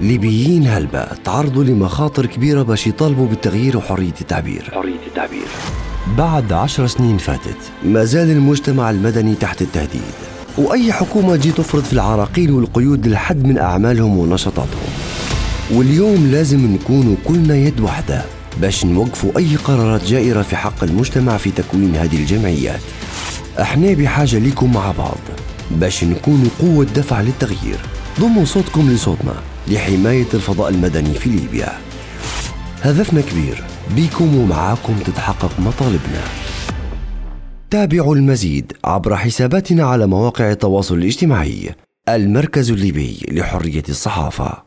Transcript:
ليبيين هلبة تعرضوا لمخاطر كبيرة باش يطالبوا بالتغيير وحرية التعبير. حرية التعبير. بعد عشر سنين فاتت ما زال المجتمع المدني تحت التهديد وأي حكومة تجي تفرض في العراقيل والقيود للحد من أعمالهم ونشاطاتهم. واليوم لازم نكونوا كلنا يد واحدة باش نوقفوا أي قرارات جائرة في حق المجتمع في تكوين هذه الجمعيات. إحنا بحاجة لكم مع بعض باش نكونوا قوة دفع للتغيير. ضموا صوتكم لصوتنا. لحماية الفضاء المدني في ليبيا. هدفنا كبير بيكم ومعاكم تتحقق مطالبنا. تابعوا المزيد عبر حساباتنا على مواقع التواصل الاجتماعي. المركز الليبي لحرية الصحافة.